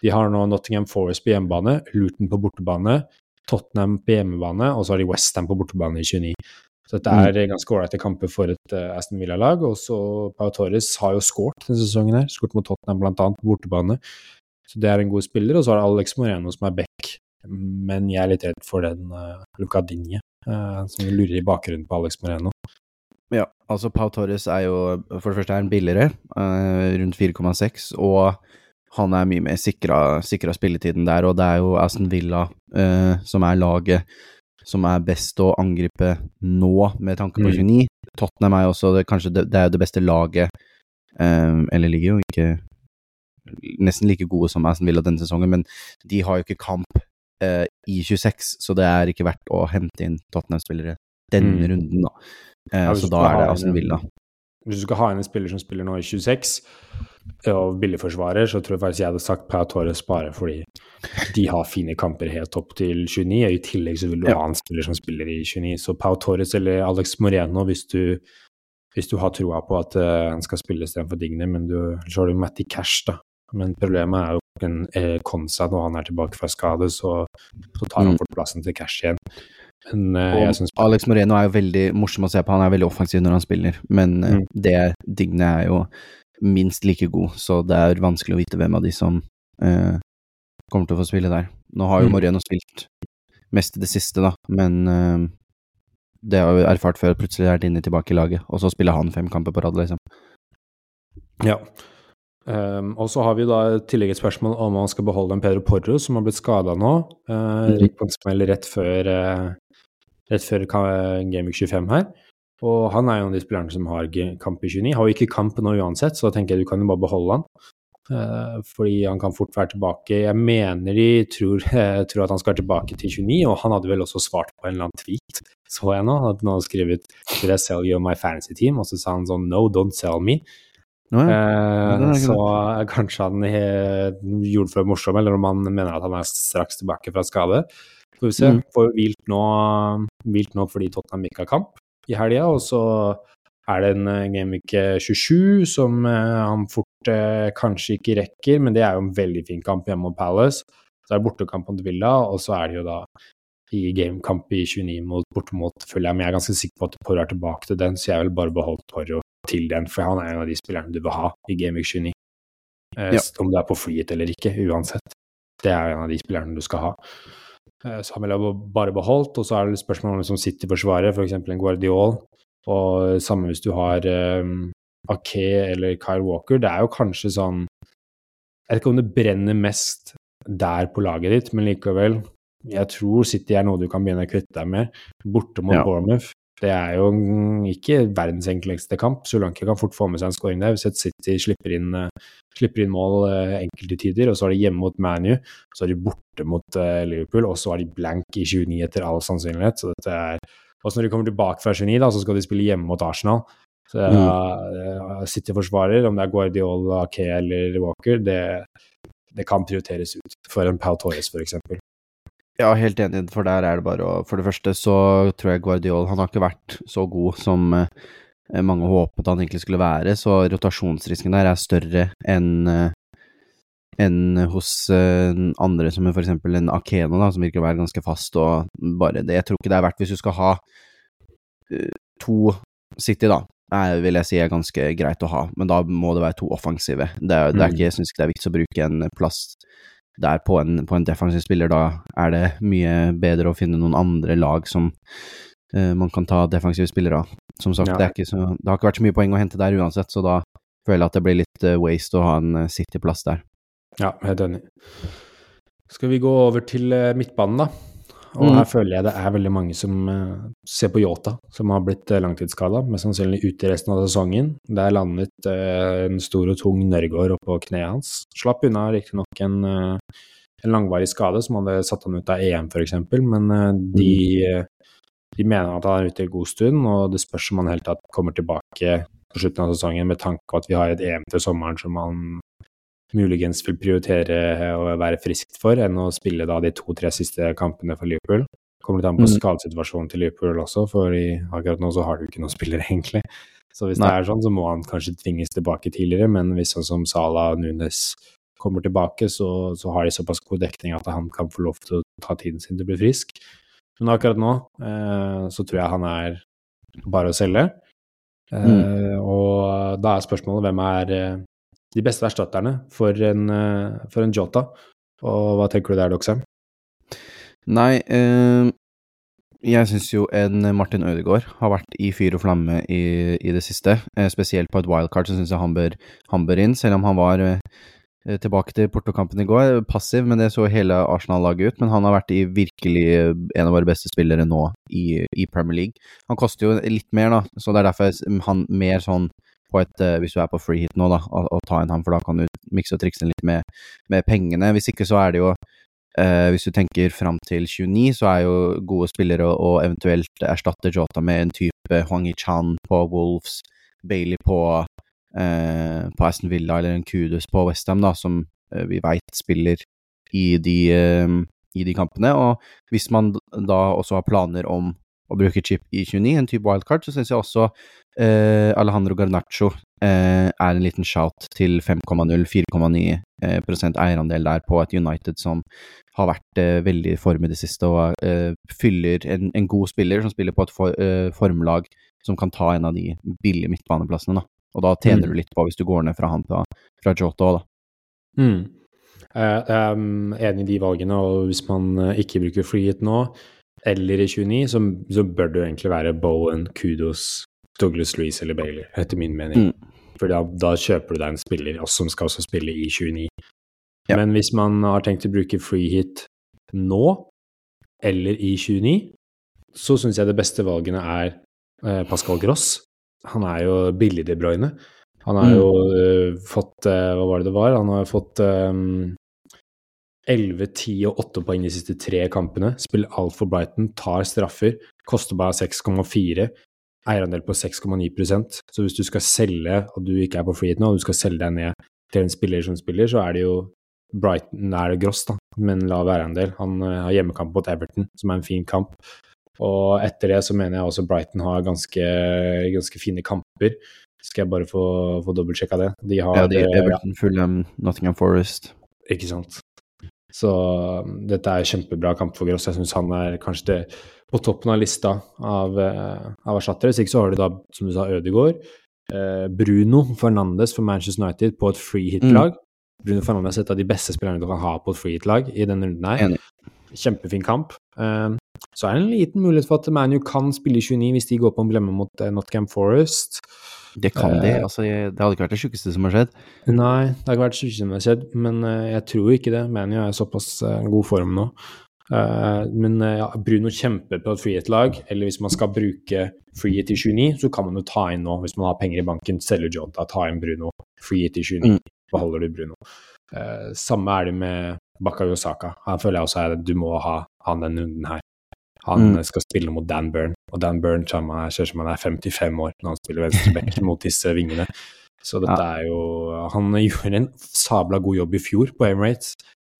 De har nå Nottingham Forest på hjemmebane, Luton på bortebane, Tottenham på hjemmebane, og så har de Westham på bortebane i 29. Så dette Mm. er ganske ålreite kamper for et uh, Aston Villa-lag. Og så Pau Torres har jo skåret denne sesongen her, skåret mot Tottenham annet på bortebane. Så det er en god spiller. Og så har det Alex Moreno som er back, men jeg er litt redd for den uh, Luca Dinje, uh, som lurer i bakgrunnen på Alex Moreno. Ja, altså Pau Torres er jo For det første er han billigere, eh, rundt 4,6, og han er mye mer sikra, sikra spilletiden der, og det er jo Aston Villa eh, som er laget som er best å angripe nå, med tanke på Mm. 29. Tottenham er også det, kanskje det, det er det beste laget, um, eller ligger jo ikke nesten like gode som Aston Villa denne sesongen, men de har jo ikke kamp eh, i 26, så det er ikke verdt å hente inn Tottenham-spillere denne Mm. runden, da. Eh, Ja, så da er det Aston Villa. Hvis du skal ha inn en spiller som spiller nå i 26, og billigforsvarer, så tror jeg faktisk jeg hadde sagt Pau Torres bare fordi de har fine kamper helt opp til 29. og I tillegg så vil du Ja. ha en spiller som spiller i 29. Så Pau Torres eller Alex Moreno, hvis du, hvis du har troa på at uh, han skal spille istedenfor Digne, men du, så har du Matty Cash, da. Men problemet er jo en eh, Konsa når han er tilbake fra skade, så, så tar han Mm. fort plassen til Cash igjen. Men eh, jeg synes Alex Moreno er jo veldig morsom å se på, han er veldig offensiv når han spiller, men eh, Mm. det Digne er jo minst like god, så det er vanskelig å vite hvem av de som eh, kommer til å få spille der. Nå har jo Mm. Moreno spilt mest i det siste, da, men det har jo erfart før, plutselig er Dinne tilbake i laget, og så spiller han fem kamper på rad, liksom. Ja. Um, og så har vi da i tillegg et spørsmål om man skal beholde en Pedro Porro, som har blitt skada nå. Uh, Mhm. På en smell rett før, uh, rett før ka- Game Week 25 her. Og han er jo en av de spillerne som har kamp i 29. Har jo ikke kamp nå uansett, så da tenker jeg du kan jo bare beholde han. Uh, fordi han kan fort være tilbake. Jeg mener de tror, tror at han skal tilbake til 29, og han hadde vel også svart på en eller annen tweet, så jeg nå. At han hadde skrevet 'Did I sell you my fantasy team?' Og så sa han sånn 'No, don't sell me'. Nå, ja. Eh, så eh, kanskje han eh, gjorde det for morsom, eller om han mener at han er straks tilbake fra skade. Får vi se. Mm. Får hvilt nå, hvilt nå fordi Tottenham ikke har kamp i helga, og så er det en eh, Gameweek 27 som eh, han fort eh, kanskje ikke rekker, men det er jo en veldig fin kamp hjemme mot Palace. Så er det bortekamp mot Villa, og så er det jo da i gamekamp i 29 mot, bortimot Fulham. Jeg er ganske sikker på at Porro er tilbake til den, så jeg vil bare beholde Porro til den, for han er en av de spillerne du vil ha i Gameweek 29. eh, Ja. om du er på flyet eller ikke, uansett. Det er en av de spillerne du skal ha. Eh, så han ville ha bare beholdt, og så er det spørsmål om som sitter i forsvaret, f.eks. For en Guardiol. Og samme hvis du har um, Ake eller Kyle Walker. Det er jo kanskje sånn Jeg vet ikke om det brenner mest der på laget ditt, men likevel. Jeg tror City er noe du kan begynne å kvitte deg med. Borte mot Ja. Bournemouth. Det er jo ikke verdens enkleste kamp. Solanke kan fort få med seg en scoring der. Hvis et City slipper inn, eh, slipper inn mål eh, enkelte tider, og så er de hjemme mot ManU, så er de borte mot eh, Liverpool, og så er de blank i 29 etter all sannsynlighet. Så dette er Også når de kommer tilbake fra 29, da, så skal de spille hjemme mot Arsenal. Så mm. City-forsvarer, om det er Guardiola, Ake eller Walker, det, det kan prioriteres ut for en Pau Torres, f.eks. Ja, helt enig, for der er det bare å For det første så tror jeg Guardiol Han har ikke vært så god som eh, mange håpet han egentlig skulle være, så rotasjonsrisken der er større enn eh, enn hos eh, andre, som for eksempel en Akeno, da, som virker å være ganske fast og bare det Jeg tror ikke det er verdt hvis du skal ha to City, da, er, vil jeg si er ganske greit å ha, men da må det være to offensive. Det, er- det er Mm. ikke, jeg syns ikke det er viktig å bruke en plass der på en, på en defensiv spiller. Da er det mye bedre å finne noen andre lag som uh, man kan ta defensive spillere av. Som sagt, Ja. det, så, det har ikke vært så mye poeng å hente der uansett, så da føler jeg at det blir litt uh, waste å ha en uh, City-plass der. Ja, helt enig. Skal vi gå over til midtbanen, da? Og Mm. her føler jeg det er veldig mange som eh, ser på Yota, som har blitt uh, langtidsskada, mest sannsynlig ute i resten av sesongen. Der landet eh, en stor og tung Nørgaard oppå kneet hans. Slapp unna riktignok en, en langvarig skade som hadde satt han ut av EM, f.eks., men eh, de, eh, de mener at han er ute en god stund, og det spørs om han helt tatt kommer tilbake på slutten av sesongen med tanke på at vi har et EM til sommeren som han muligens vil prioritere å være friskt for, enn å spille da de to-tre siste kampene for Liverpool. Kommer litt an på Mm. skadesituasjonen til Liverpool også, for i, akkurat nå så har du ikke noen spillere, egentlig. Så hvis Nei. det er sånn, så må han kanskje tvinges tilbake tidligere, men hvis sånn som Salah og Nunes kommer tilbake, så, så har de såpass god dekning at han kan få lov til å ta tiden sin til å bli frisk. Men akkurat nå eh, så tror jeg han er bare å selge. Eh, Og da er spørsmålet hvem er eh, de beste erstatterne for en, eh, for en Jota? Og hva tenker du der, Doxham? Nei, eh, jeg syns jo en Martin Ødegaard har vært i fyr og flamme i, i det siste. Eh, spesielt på et wildcard så syns jeg han bør, han bør inn, selv om han var eh, tilbake til Porto-kampen i går. Passiv, men det så hele Arsenal-laget ut. Men han har vært i virkelig eh, en av våre beste spillere nå i, i Premier League. Han koster jo litt mer, da, så det er derfor han mer sånn et, eh, hvis du er på free hit nå, da, å, å ta inn ham, for da kan du mikse og trikse litt med, med pengene. Hvis ikke så er det jo Eh, hvis du tenker fram til 29, så er jo gode spillere å, å eventuelt erstatte Jota med en type Hwang Chan på Wolves, Bailey på, eh, på Aston Villa eller en Kudus på Westham, da, som eh, vi veit spiller i de, eh, i de kampene. Og hvis man da også har planer om å bruke chip i 29, en type wildcard, så syns jeg også eh, Alejandro Garnaccio eh, er en liten shout til 5,0, 4,9 eh, eierandel der på et United som har vært eh, veldig i form i det siste og eh, fyller en, en god spiller som spiller på et for, eh, formlag som kan ta en av de billige midtbaneplassene. da. Og da tjener Mm. du litt på hvis du går ned fra han fra, fra Jota òg, da. Mm. Jeg er mm, enig i de valgene, og hvis man ikke bruker freehit nå, eller i 29, så, så bør det jo egentlig være Bowen, Kudos, Douglas Louise eller Bailey, etter min mening. Mm. For da, da kjøper du deg en spiller som skal også spille i 29. Ja. Men hvis man har tenkt å bruke free hit nå, eller i 29, så syns jeg det beste valgene er eh, Pascal Gross. Han er jo billig De Bruyne. Han har Mm. jo eh, fått uh, Hva var det det var? Han har fått um, 11, 10 og 8 poeng de siste tre kampene. Spiller alt for Brighton, tar straffer, koster bare 6,4. Eierandel på 6,9% Så hvis du skal selge, og du ikke er på freehit nå, og du skal selge deg ned til en spiller som spiller, så er det jo Brighton er det Gross, da, med en lav eierandel. Han eh, har hjemmekamp mot Everton, som er en fin kamp. Og etter det så mener jeg også Brighton har ganske, ganske fine kamper. Skal jeg bare få, få dobbeltsjekka det. De har Ja, de, eh, Everton, Fulham, Nottingham Forest. ikke sant. Så um, dette er kjempebra kamp for Gross. Jeg syns han er kanskje det på toppen av lista av, eh, av erstattere. Hvis ikke så har du da, som du sa, Ødegaard. Eh, Bruno Fernandes for Manchester United på et free hit-lag. Bruno Fernandes er et av de beste spillerne du kan ha på et freehit-lag i denne runden her. Enig. Kjempefin kamp. Eh, så er det en liten mulighet for at ManU kan spille i 29 hvis de går på en blemme mot eh, Nottingham Forest. Det kan de. Eh. Altså, det hadde ikke vært det sjukeste som har skjedd. Nei, det har ikke vært sykeste som har skjedd, men eh, jeg tror ikke det. ManU er i såpass eh, god form nå. Men ja, Bruno kjemper på et frihet-lag, eller hvis man skal bruke frihet i 29, så kan man jo ta inn nå, hvis man har penger i banken, selge Jota, ta inn Bruno, Frihet i 29, Mm. beholder du Bruno. Samme er det med Bakayosaka. Her føler jeg også at du må ha han denne runden her. Han Mm. skal spille mot Dan Burn, og Dan Burn kommer, ser ut som han er 55 år når han spiller venstreback mot disse vingene. Så dette er jo Han gjorde en sabla god jobb i fjor på Emirates.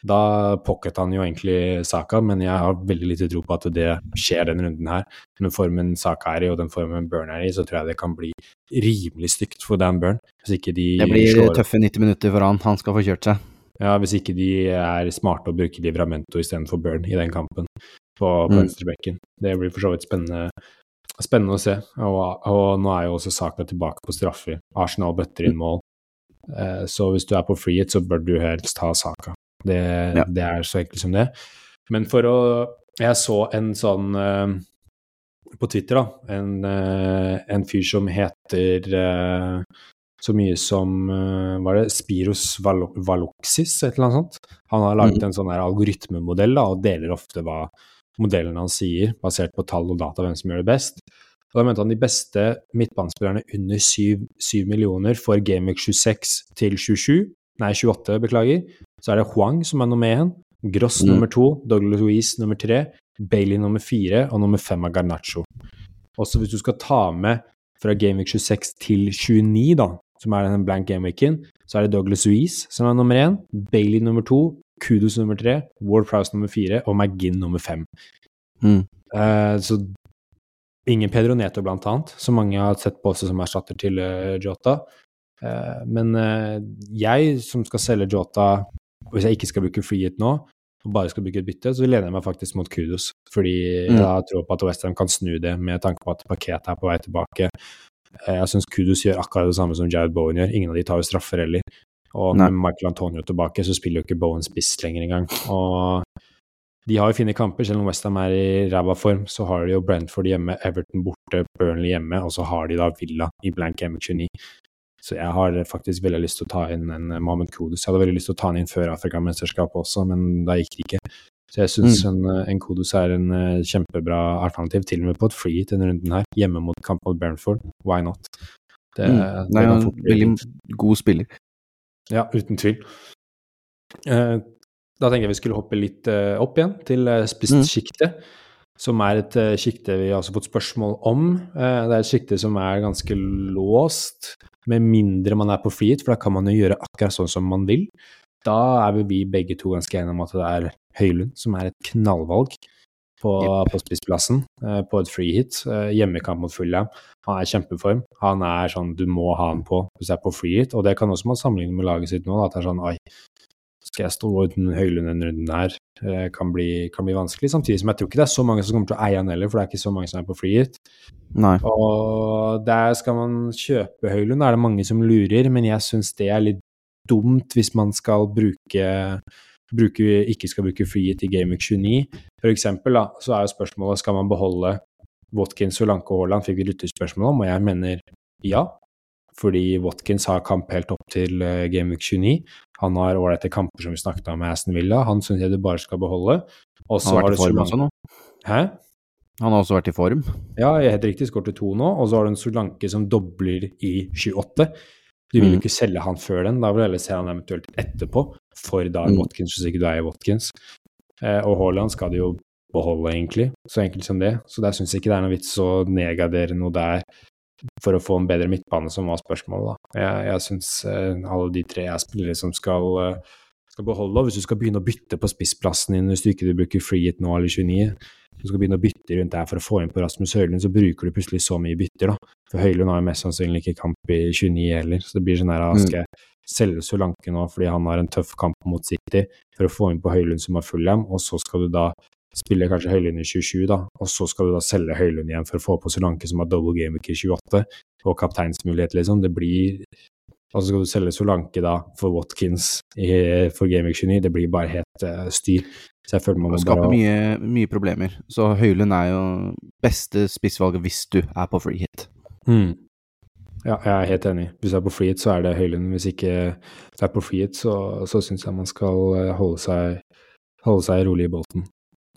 Da pocket han jo egentlig Saka, men jeg har veldig lite tro på at det skjer denne runden her. Den formen Saka er i, og den formen Burn er i, så tror jeg det kan bli rimelig stygt for Dan Burn. Hvis ikke de Det blir slår tøffe 90 minutter for han. Han skal få kjørt seg. ja, hvis ikke de er smarte og bruker Livramento istedenfor Burn i den kampen på, på Mm. Det blir for så vidt spennende, spennende å se. Og, og nå er jo også Saka tilbake på straffer. Arsenal bøtter inn mål. Eh, så hvis du er på freehit, så bør du helst ha Saka. Det, Ja. det er så enkelt som det. Men for å Jeg så en sånn eh, på Twitter, da. En, eh, en fyr som heter eh, så mye som eh, Var det Spiros Valoxis, et eller annet sånt? Han har laget Mhm. en sånn her algoritmemodell da, og deler ofte hva modellen han sier, basert på tall og data, hvem som gjør det best. Og da mente han de beste midtbanespillerne under 7, 7 millioner for Gameweek 26 til 27, nei 28, beklager. Så er det Huang som er nummer én, Gross Mm. nummer to, Douglas Louise nummer tre, Bailey nummer fire og nummer fem er Garnaccio. Også hvis du skal ta med fra Gameweek 26 til 29, da, som er den blank gameweeken, så er det Douglas Louise som er nummer én, Bailey nummer to, Kudos nummer tre, Ward Prowse nummer fire og McGinn nummer fem. Mm. Uh, så ingen Pedro Neto, blant annet, som mange har sett på også som erstatter til uh, Jota. Uh, men jeg som skal selge Jota, hvis jeg ikke skal bruke freehit nå, og bare skal bruke et bytte, så lener jeg meg faktisk mot Kudos. Fordi Mm. jeg har tro på at Westham kan snu det, med tanke på at paketet er på vei tilbake. Jeg syns Kudos gjør akkurat det samme som Jared Bowen gjør. Ingen av de tar jo straffer heller. Og med Michael Antonio tilbake, så spiller jo ikke Bowen spiss lenger engang. Og de har jo fine kamper, selv om Westham er i ræva form. Så har de jo Brentford hjemme, Everton borte, Burnley hjemme, og så har de da Villa i blank M29. Så jeg har faktisk veldig lyst til å ta inn en Mohammed Kodus. Jeg hadde veldig lyst til å ta han inn før Afrikamesterskapet også, men da gikk det ikke. Så jeg syns en, en Kodus er en eh, kjempebra alternativ, til og med på et free denne runden her. Hjemme mot kamp mot Brentford. Why not? Det, Mm. det Nei, han er en veldig god spiller. Ja, uten tvil. Eh, da tenker jeg vi skulle hoppe litt eh, opp igjen til uh, Mm. som er et uh, sjikte vi har også fått spørsmål om. Eh, det er et sjikte som er ganske låst, med mindre man er på frihet, for da kan man jo gjøre akkurat sånn som man vil. Da er vi begge to ganske enige om at det er Høylund som er et knallvalg på, på spissplassen, eh, på et free hit. hjemmekamp mot Fulham. Han er i kjempeform. Han er sånn du må ha han på hvis det er på free hit. og det kan også man sammenligne med laget sitt nå. At det er sånn oi, skal jeg stå uten Høylund denne runden her? Eh, kan, bli, kan bli vanskelig. Samtidig som jeg tror ikke det er så mange som kommer til å eie han heller, for det er ikke så mange som er på free hit. Nei. Og der skal man kjøpe Høylund, da er det mange som lurer, men jeg syns det er litt dumt hvis man skal bruke, bruke ikke skal bruke freehit i Gameweek 29. For eksempel, da, så er jo spørsmålet skal man beholde Watkins, Solanke og Haaland, fikk vi lyttespørsmål om, og jeg mener ja. Fordi Watkins har kamp helt opp til uh, Gameweek 29. Han har ålreite kamper som vi snakket om med Aston Villa. Han syns jeg du bare skal beholde. Og så Han har har du Solanke også nå. Hæ? Han har også vært i form. Ja, jeg helt riktig, skåret to nå, og så har du en Solanke som dobler i 28. Du vil jo Mm. ikke selge han før den, da vil du heller se han eventuelt etterpå, for da Mm. Watkins hvis ikke du eier Watkins. Eh, og Haaland skal de jo beholde, egentlig, så enkelt som det. Så der syns jeg ikke det er noe vits å nedgradere noe der for å få en bedre midtbane, som var spørsmålet, da. Jeg, jeg syns eh, alle de tre er spillere som skal, eh, skal beholde, og hvis du skal begynne å bytte på spissplassen din hvis du ikke bruker freehit nå eller 29, du skal begynne å bytte rundt der for å få inn på Rasmus Høylund, så bruker du plutselig så mye bytter, da. For Høylund har jo mest sannsynlig ikke kamp i 29 heller, så det blir sånn her, aske Mm. skal jeg selge Solanke nå fordi han har en tøff kamp mot City, for å få inn på Høylund som har Fulham, og så skal du da spille kanskje Høylund i 27, da, og så skal du da selge Høylund igjen for å få på Solanke som har double gameweek i 28, og kapteinsmulighet, liksom. Det blir og så skal du selge Solanke da for Watkins i, for Gameweek 29. Det blir bare helt uh, styr. Så jeg føler man må skaper bare mye, mye problemer. Så Høylund er jo beste spissvalget hvis du er på free hit. Mm. Ja, jeg er helt enig. Hvis du er på free så er det Høylund. Hvis ikke du er på free så, så syns jeg man skal eh, holde seg, holde seg rolig i båten.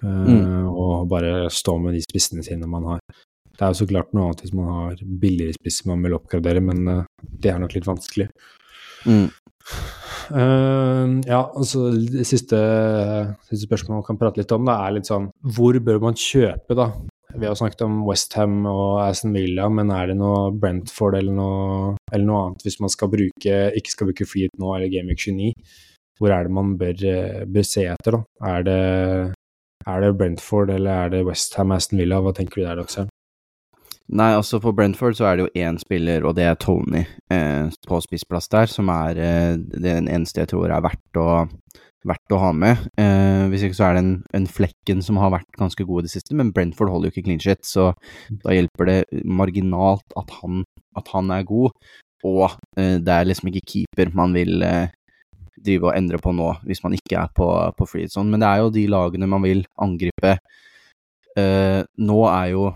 Uh, Mm. Og bare stå med de spissene sine man har. Det er jo så klart noe annet hvis man har billigere spisser man vil oppgradere, men uh, det er nok litt vanskelig. Mm. Uh, ja, altså det siste, siste spørsmålet man kan prate litt om, da, er litt sånn Hvor bør man kjøpe, da? Vi har snakket om Westham og Aston Villa, men er det noe Brentford eller noe, eller noe annet hvis man skal bruke, ikke skal bruke Freehit nå eller Gameweek 29? Hvor er det man bør, eh, bør se etter, da? Er det, er det Brentford eller er det Westham, Aston Villa? Hva tenker du der, Aksel? Nei, altså for Brentford så er det jo én spiller, og det er Tony eh, på spissplass der, som er eh, den eneste jeg tror er verdt å, verdt å ha med. Eh, hvis ikke så er det en, en Flekken som har vært ganske god i det siste, men Brentford holder jo ikke clean shit, så da hjelper det marginalt at han, at han er god, og eh, det er liksom ikke keeper man vil eh, drive og endre på nå, hvis man ikke er på, på free zone. Men det er jo de lagene man vil angripe. Eh, nå er jo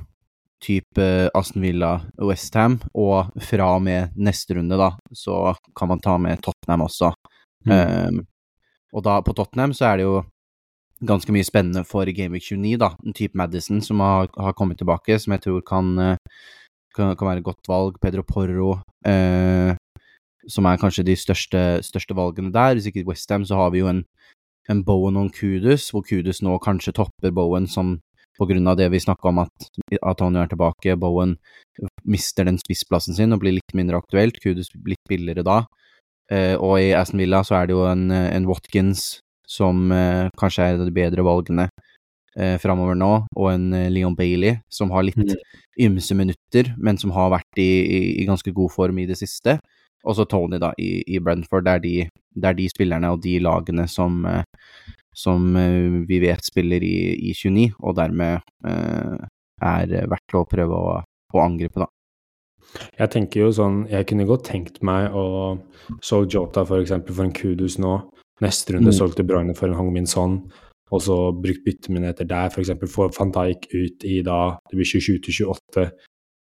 type Aston Villa, Westham, og fra og med neste runde, da, så kan man ta med Tottenham også. Mm. Og da, på Tottenham, så er det jo ganske mye spennende for Gameweek 29, da. En type Madison som har, har kommet tilbake, som jeg tror kan, eh, kan, kan være et godt valg. Pedro Porro, eh, som er kanskje de største, største valgene der. Hvis ikke Westham, så har vi jo en, en Bowen og en Kudus, hvor Kudus nå kanskje topper Bowen som på grunn av det vi snakka om at Antonio er tilbake, Bowen mister den spissplassen sin og blir litt mindre aktuelt, Kudus blir litt billigere da. Eh, og i Aston Villa så er det jo en, en Watkins som eh, kanskje er et av de bedre valgene eh, framover nå, og en eh, Leon Bailey som har litt Mm. ymse minutter, men som har vært i, i, i ganske god form i det siste. Og så Tony, da, i, i Brentford. Det er, de, det er de spillerne og de lagene som, som vi vet spiller i, i 29, og dermed eh, er verdt å prøve å, å angripe, da. Jeg tenker jo sånn Jeg kunne godt tenkt meg å solge Jota for eksempel for en Kudus nå. Neste runde Mm. solgte Bruyne for en Hong Min Son, og så brukt byttemuligheter der. For eksempel få van Dijk ut i da Det blir 27 28,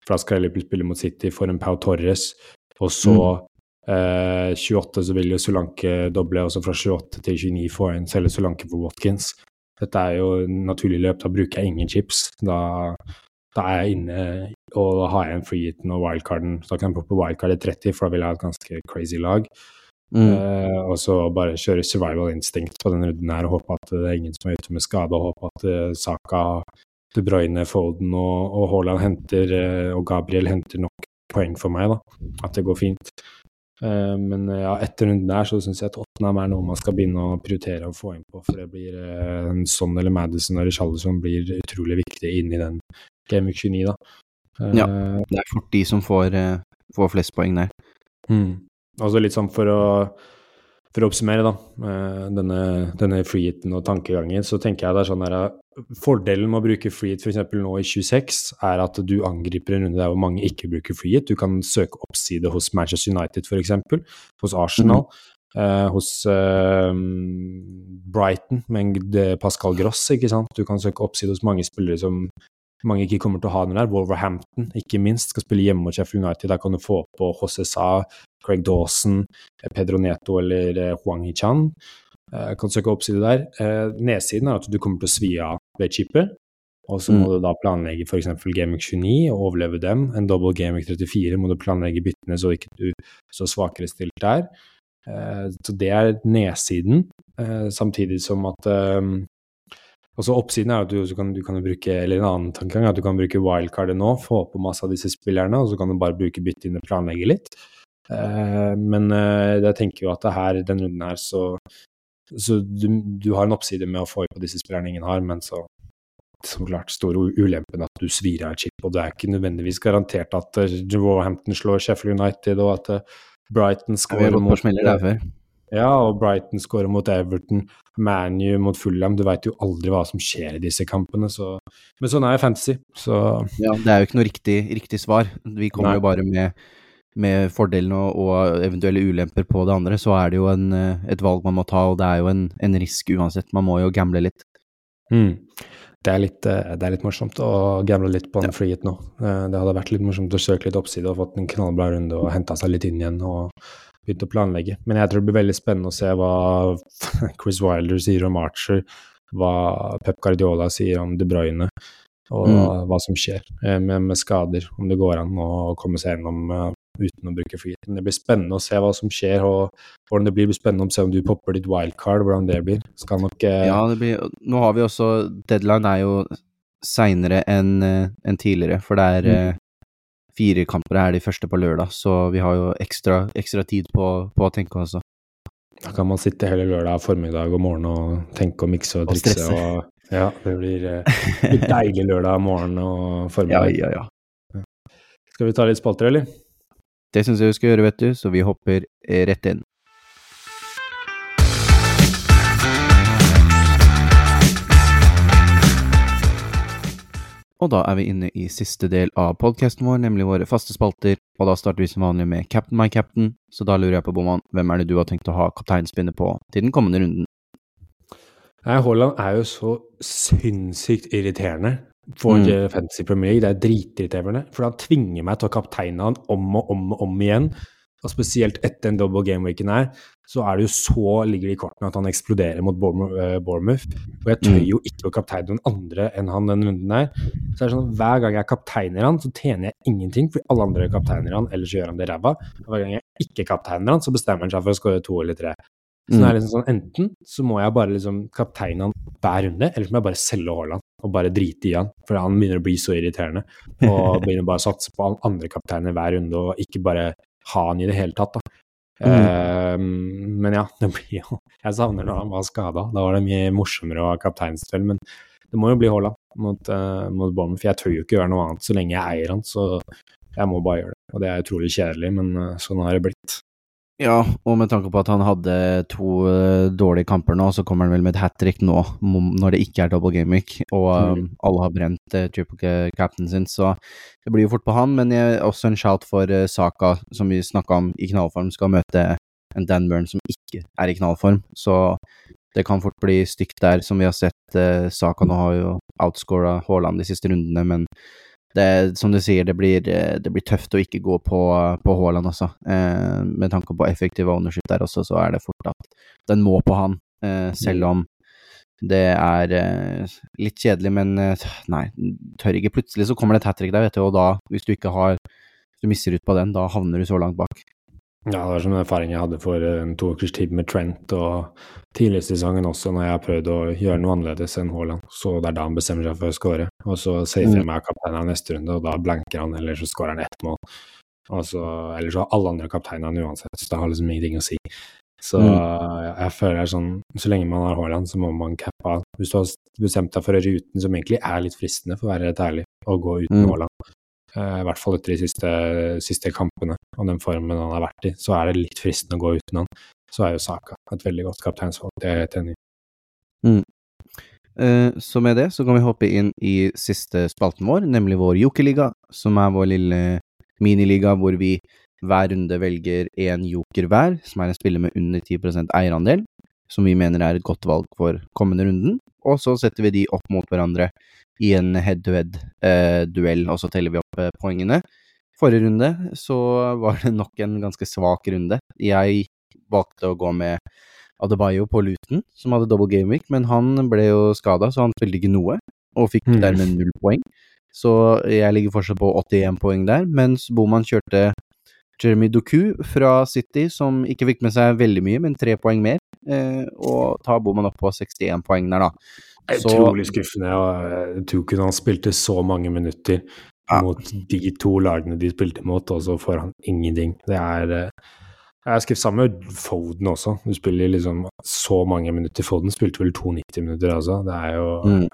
for da skal Liverpool spille mot City for en Pau Torres. Og så eh, 28 så vil jo Solanke doble, og så fra 28 til 29 får en selge Solanke for Watkins. Dette er jo naturlig løp. Da bruker jeg ingen chips. Da, da er jeg inne, og da har jeg en freehiten og wildcarden. Så da kan jeg poppe wildcard i 30, for da vil jeg ha et ganske crazy lag. Mm. Uh, og så bare kjøre survival instinct på denne runden her og håpe at det er ingen som er ute med skade, og håpe at uh, Saka, De Bruyne, Foden og, og Haaland henter, uh, og Gabriel henter nok poeng for meg, da. At det går fint. Men ja, etter runden der så syns jeg at Tottenham er noe man skal begynne å prioritere å få inn på, for det blir en sånn eller Madison eller Charleston blir utrolig viktig inn i den Game Week 29, da. Eh, Ja. Det er fort de som får, eh, får flest poeng der. Mm. Altså litt sånn for å, for å oppsummere, da, eh, denne, denne freehiten og tankegangen, så tenker jeg det er sånn eh, Fordelen med å bruke freehit f.eks. nå i 26, er at du angriper en runde der hvor mange ikke bruker freehit. Du kan søke oppside hos Manchester United f.eks., hos Arsenal, eh, hos eh, Brighton med Pascal Gross, ikke sant. Du kan søke oppside hos mange spillere som mange ikke kommer til å ha noe der. Wolverhampton, ikke minst, skal spille hjemme mot Sheffield United. Der kan du få på José Sa, Craig Dawson, eh, Pedro Neto eller eh, Huang Hichan. Eh, kan søke oppside der. Eh, nedsiden er at du kommer til å svi av ved chipet. Og så må Mm. du da planlegge f.eks. Gamic 29 og overleve dem. En double Gamic 34 må du planlegge byttene så ikke du står svakere stilt der. Eh, så det er nedsiden, eh, samtidig som at eh, også oppsiden er at du, så kan, du kan bruke eller en annen tankegang, at du kan bruke wildcardet nå, få på masse av disse spillerne, og så kan du bare bruke byttet inn og planlegge litt. Uh, men uh, jeg tenker jo at det her, den runden her, så, så du, du har en oppside med å få på disse spillerne ingen har, men så som klart store ulempen at du svir av et chip, og det er ikke nødvendigvis garantert at Wolverhampton slår Sheffield United, og at Brighton scorer mot. Ja, og Brighton skårer mot Everton, ManU mot Fulham. Du veit jo aldri hva som skjer i disse kampene, så Men sånn er jo fantasy, så Ja, det er jo ikke noe riktig, riktig svar. Vi kommer Nei. jo bare med, med fordelene og, og, eventuelle ulemper på det andre, så er det jo en, eh, et valg man må ta, og det er jo en, en risk uansett. Man må jo gamble litt. Mm. Det, er litt, eh, det er litt morsomt å gamble litt på en ja. free hit nå. Eh, det hadde vært litt morsomt å søke litt oppside og fått en knallbra runde og henta seg litt inn igjen og begynt å planlegge. Men jeg tror det blir veldig spennende å se hva Chris Wilder sier om Archer, hva Pep Guardiola sier om De Bruyne, og mm. hva som skjer med, med, skader, om det går an å komme seg gjennom uten å bruke freehiten. Det blir spennende å se hva som skjer, og hvordan det blir. Det blir spennende å se om du popper ditt wildcard, hvordan det blir. Skal nok eh... Ja, det blir Nå har vi også Deadline er jo seinere enn eh, en tidligere, for det er mm. Eh, fire kamper er de første på lørdag, så vi har jo ekstra, ekstra tid på, på, å tenke også. Da kan man sitte hele lørdag formiddag og morgen og tenke og mikse og trikse. Og, og ja, det blir eh, litt deilig lørdag morgen og formiddag. Ja, ja, ja. Skal vi ta litt spalter, eller? Det syns jeg vi skal gjøre, vet du, så vi hopper eh, rett inn. Og da er vi inne i siste del av podkasten vår, nemlig våre faste spalter. Og da starter vi som vanlig med Captain my captain, så da lurer jeg på, Boman, hvem er det du har tenkt å ha kapteinspinnet på til den kommende runden? Nei, Haaland er jo så sinnssykt irriterende for mm. Fantasy Premier League. Det er dritirriterende, for han tvinger meg til å kapteine han om og om og om igjen. Og spesielt etter en double game-weeken her, så er det jo så ligger det i kortene at han eksploderer mot eh, Bournemouth. Og jeg tør mm. jo ikke å kapteine noen andre enn han den runden her. Så det er sånn hver gang jeg kapteiner han, så tjener jeg ingenting, fordi alle andre kapteiner han, ellers gjør han det ræva. Og hver gang jeg ikke kapteiner han, så bestemmer han seg for å skåre to eller tre. Så det er mm. liksom sånn, Enten så må jeg bare liksom kapteine han hver runde, eller så må jeg bare selge Haaland og bare drite i han. For han begynner å bli så irriterende. Og begynner bare å satse på andre kapteiner hver runde, og ikke bare ha han i det hele tatt. da. Mm. Uh, men ja, det blir jo Jeg savner når han var skada. Da var det mye morsommere å ha kapteinstuell, Men det må jo bli Haaland mot, uh, mot Bournemouth, for jeg tør jo ikke gjøre noe annet så lenge jeg eier han. Så jeg må bare gjøre det. Og det er utrolig kjedelig, men uh, sånn har det blitt. Ja, og med tanke på at han hadde to uh, dårlige kamper nå, så kommer han vel med et hat trick nå, når det ikke er double game week, og um, alle har brent uh, triple captain sin, så det blir jo fort på han. Men jeg, også en shout for uh, Saka, som vi snakka om i knallform, skal møte en Dan Burn som ikke er i knallform, så det kan fort bli stygt der, som vi har sett. Saka nå har jo outscora Haaland de siste rundene, men det, som du sier, det blir, eh, det blir, tøft å ikke gå på, på Haaland også. Eh, med tanke på effektiv ownership der også, så er det fort at den må på han. Eh, selv om det er eh, litt kjedelig, men eh, nei, tør ikke. Plutselig så kommer det et hat trick der, vet du, og da, hvis du ikke har Hvis du mister ut på den, da havner du så langt bak. Ja, det var sånn erfaring jeg hadde for en to ukers tid med Trent, og tidligere i sesongen også, når jeg har prøvd å gjøre noe annerledes enn Haaland. Så det er da han bestemmer seg for å skåre. Og så safer jeg mm. meg kapteinen neste runde, og da blanker han, eller så skårer han ett mål. Og så, eller så har alle andre kapteinene uansett, så det har liksom ingenting å si. Så mm. jeg føler sånn Så lenge man har Haaland, så må man cappe av. Hvis du har bestemt deg for å gjøre uten, som egentlig er litt fristende, for å være helt ærlig, å gå uten mm. Haaland, Eh, I hvert fall etter de siste, siste, kampene og den formen han har vært i, så er det litt fristende å gå uten han. Så er jo Saka et veldig godt kapteinsvalg, det er jeg helt enig i. Mm. Uh, så med det så kan vi hoppe inn i siste spalten vår, nemlig vår jokerliga, som er vår lille miniliga hvor vi hver runde velger én joker hver, som er en spiller med under 10% eierandel, som vi mener er et godt valg for kommende runden, og så setter vi de opp mot hverandre i en head-to-head-duell, eh, og så teller vi opp eh, poengene. Forrige runde så var det nok en ganske svak runde. Jeg valgte å gå med Adebayo på Luton, som hadde double game week, men han ble jo skada, så han spilte ikke noe, og fikk mm. dermed null poeng. Så jeg ligger fortsatt på 81 poeng der, mens Boman kjørte Jeremy Doku fra City, som ikke fikk med seg veldig mye, men tre poeng mer, og tar bommen opp på 61 poeng der, da. Utrolig skuffende. og ikke han spilte så mange minutter ja. mot de to lagene de spilte mot, og så får han ingenting. Det er eh, Jeg har skuffet sammen med Foden også. Du spiller liksom så mange minutter. Foden spilte vel 92 minutter, altså. Det er jo mm.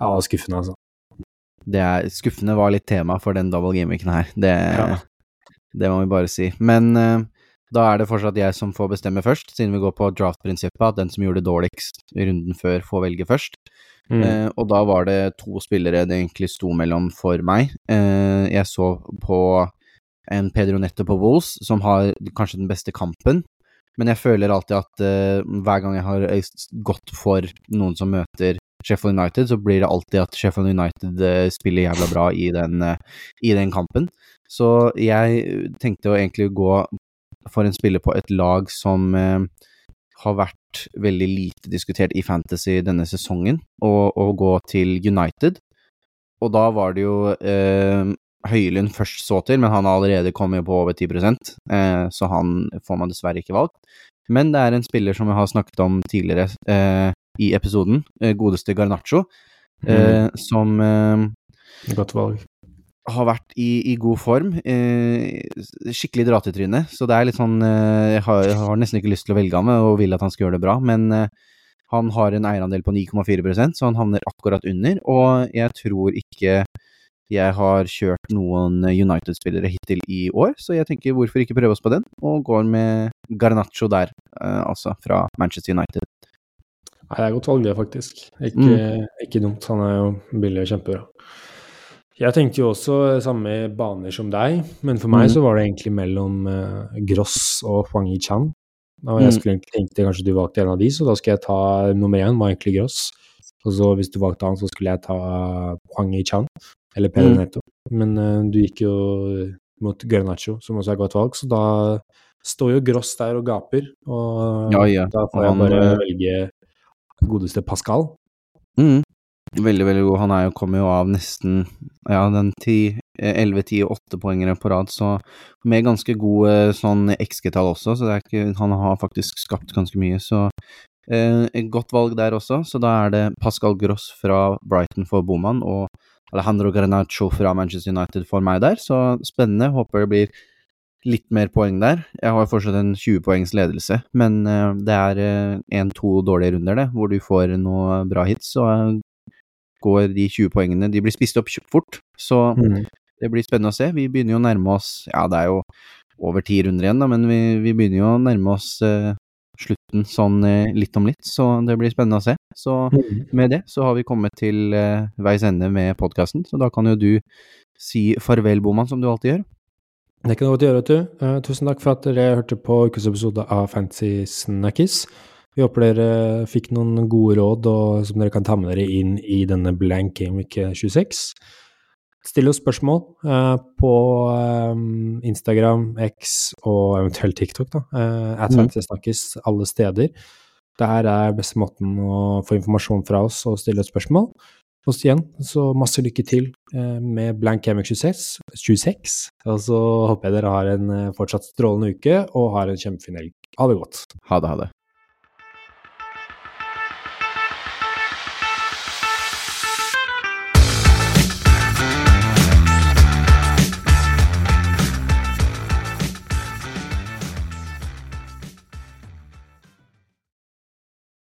ja, skuffende, altså. Det er skuffende var litt tema for den double gameweeken her. Det, ja. det, må vi bare si. Men uh, da er det fortsatt jeg som får bestemme først, siden vi går på draft-prinsippet, at den som gjorde det dårligst i runden før, får velge først. Mm. Eh, og da var det to spillere det egentlig sto mellom for meg. Eh, jeg så på en Pedro Netto på Wolves, som har kanskje den beste kampen. Men jeg føler alltid at eh, hver gang jeg har gått for noen som møter Sheffield United, så blir det alltid at Sheffield United uh, spiller jævla bra i den, uh, i den, kampen. Så jeg tenkte å egentlig gå for en spiller på et lag som har vært veldig lite diskutert i Fantasy denne sesongen, og gå til United. Og da var det jo eh, Høylund først så til, men han har allerede kommet på over 10 eh, så han får man dessverre ikke valgt. Men det er en spiller som vi har snakket om tidligere eh, i episoden, eh, godeste Garnaccio, eh, mm. som eh, Godt valg har vært i, i god form. Eh, skikkelig dratetryne. Så det er litt sånn eh, jeg, har, jeg, har, nesten ikke lyst til å velge ham og vil at han skal gjøre det bra, men eh, han har en eierandel på 9,4% så han havner akkurat under. Og jeg tror ikke jeg har kjørt noen United-spillere hittil i år, så jeg tenker hvorfor ikke prøve oss på den, og går med Garnaccio der, eh, altså fra Manchester United. Nei, det er godt valg, det, faktisk. Ikke, mm. ikke dumt. Han er jo billig og kjempebra. Jeg tenkte jo også samme baner som deg, men for meg mm. så var det egentlig mellom uh, Gross og Huang Yi-chan. Og jeg mm. skulle egentlig tenkte kanskje du valgte en av de, så da skal jeg ta nummer én, var egentlig Gross. Og så hvis du valgte han, så skulle jeg ta Huang Yi-chan, eller Peder mm. Neto. Men uh, du gikk jo mot Garnaccio, som også er godt valg, så da står jo Gross der og gaper. Og ja, ja. da får jeg bare eh, velge godeste Pascal. Mm. Veldig, veldig god. Han er jo, kommer jo av nesten ja, den 11-10-8-poengere på rad, så med ganske gode sånn XG-tall også, så ikke Han har faktisk skapt ganske mye, så eh, et godt valg der også. Så da er det Pascal Gross fra Brighton for Boman og Alejandro Granaccio fra Manchester United for meg der, så spennende. Håper det blir litt mer poeng der. Jeg har fortsatt en 20 poengs ledelse, men uh, det er én-to uh, dårlige runder, det, hvor du får noe bra hits. Så uh, går de 20 poengene De blir spist opp fort, så mm. det blir spennende å se. Vi begynner jo å nærme oss Ja, det er jo over ti runder igjen, da, men vi, vi, begynner jo å nærme oss eh, slutten sånn eh, litt om litt, så det blir spennende å se. Så mm. med det så har vi kommet til eh, veis ende med podkasten, så da kan jo du si farvel, Boman, som du alltid gjør. Det kan du godt gjøre, vet du. tusen takk for at dere hørte på ukes episode av Fancy Snackis. Vi håper dere fikk noen gode råd og, som dere kan ta med dere inn i denne Blank Gameweek 26. Still oss spørsmål uh, på um, Instagram, X og eventuelt TikTok. da, uh, At mm. snakkes alle steder. Der er beste måten å få informasjon fra oss og stille oss spørsmål. Og igjen, så masse lykke til uh, med Blank Game 26, 26. Og så håper jeg dere har en fortsatt strålende uke og har en kjempefin helg. Ha det godt. Ha det, ha det.